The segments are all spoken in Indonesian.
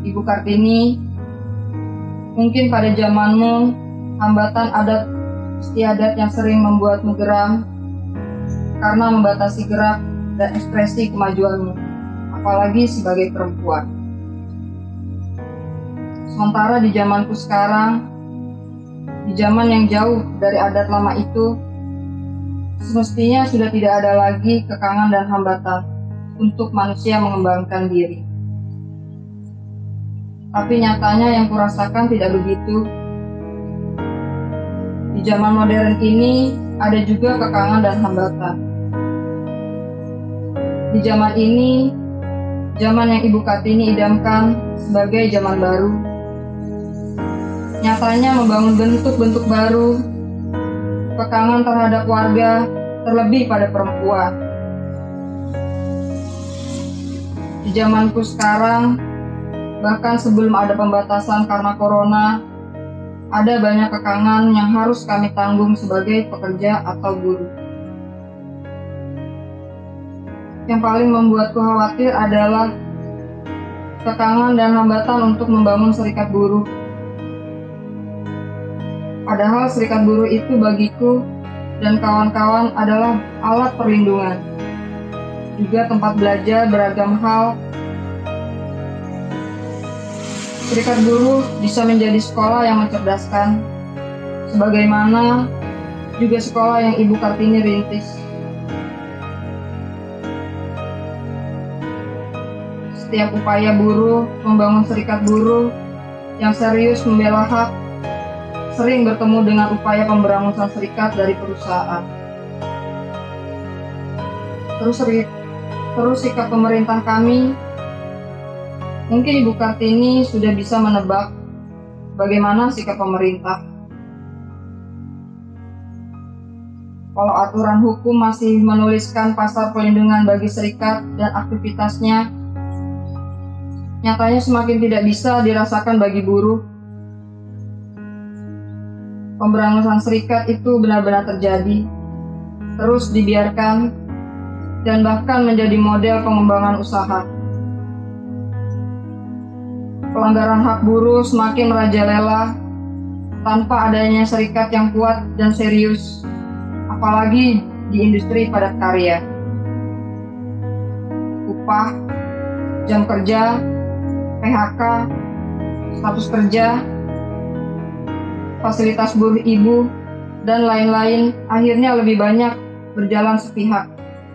Ibu Kartini, mungkin pada zamanmu hambatan adat istiadat yang sering membuatmu geram karena membatasi gerak dan ekspresi kemajuanmu, apalagi sebagai perempuan. Sementara di zamanku sekarang, di zaman yang jauh dari adat lama itu, semestinya sudah tidak ada lagi kekangan dan hambatan untuk manusia mengembangkan diri. Tapi nyatanya yang kurasakan tidak begitu. Di zaman modern ini ada juga kekangan dan hambatan. Di zaman ini, zaman yang Ibu Kartini idamkan sebagai zaman baru, nyatanya membangun bentuk-bentuk baru, kekangan terhadap warga, terlebih pada perempuan. Di zamanku sekarang, bahkan sebelum ada pembatasan karena corona, ada banyak kekangan yang harus kami tanggung sebagai pekerja atau guru. Yang paling membuatku khawatir adalah kekangan dan hambatan untuk membangun serikat buruh. Padahal serikat buruh itu bagiku dan kawan-kawan adalah alat perlindungan. Juga tempat belajar beragam hal. Serikat buruh bisa menjadi sekolah yang mencerdaskan, sebagaimana juga sekolah yang Ibu Kartini rintis. setiap upaya buruh membangun serikat buruh yang serius membela hak sering bertemu dengan upaya pemberangusan serikat dari perusahaan. Terus, terus sikap pemerintah kami, mungkin Ibu Kartini sudah bisa menebak bagaimana sikap pemerintah. Kalau aturan hukum masih menuliskan pasar pelindungan bagi serikat dan aktivitasnya nyatanya semakin tidak bisa dirasakan bagi buruh. Pemberangusan serikat itu benar-benar terjadi, terus dibiarkan, dan bahkan menjadi model pengembangan usaha. Pelanggaran hak buruh semakin merajalela tanpa adanya serikat yang kuat dan serius, apalagi di industri padat karya. Upah, jam kerja, PHK, status kerja, fasilitas buruh ibu, dan lain-lain akhirnya lebih banyak berjalan sepihak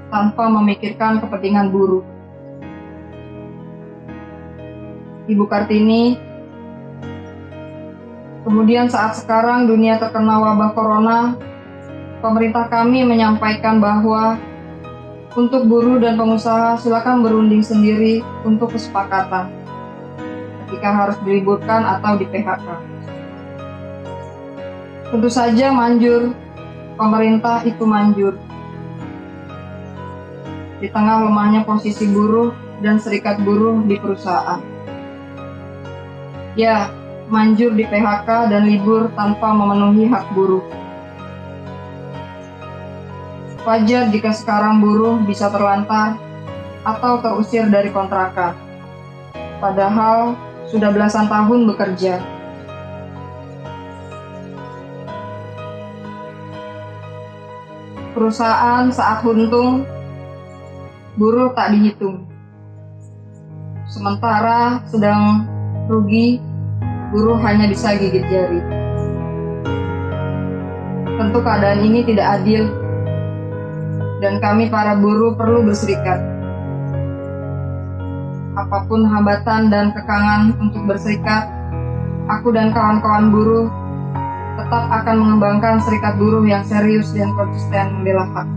tanpa memikirkan kepentingan buruh. Ibu Kartini, kemudian saat sekarang dunia terkena wabah corona, pemerintah kami menyampaikan bahwa untuk buruh dan pengusaha silakan berunding sendiri untuk kesepakatan ketika harus diliburkan atau di PHK. Tentu saja manjur, pemerintah itu manjur. Di tengah lemahnya posisi buruh dan serikat buruh di perusahaan. Ya, manjur di PHK dan libur tanpa memenuhi hak buruh. Wajar jika sekarang buruh bisa terlantar atau terusir dari kontrakan. Padahal sudah belasan tahun bekerja. Perusahaan saat untung, buruh tak dihitung. Sementara sedang rugi, buruh hanya bisa gigit jari. Tentu keadaan ini tidak adil, dan kami para buruh perlu berserikat apa pun hambatan dan kekangan untuk berserikat, aku dan kawan-kawan buruh tetap akan mengembangkan serikat buruh yang serius dan konsisten membela hak.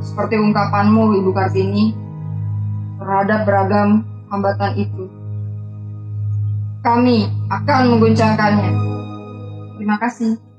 Seperti ungkapanmu, Ibu Kartini, terhadap beragam hambatan itu. Kami akan mengguncangkannya. Terima kasih.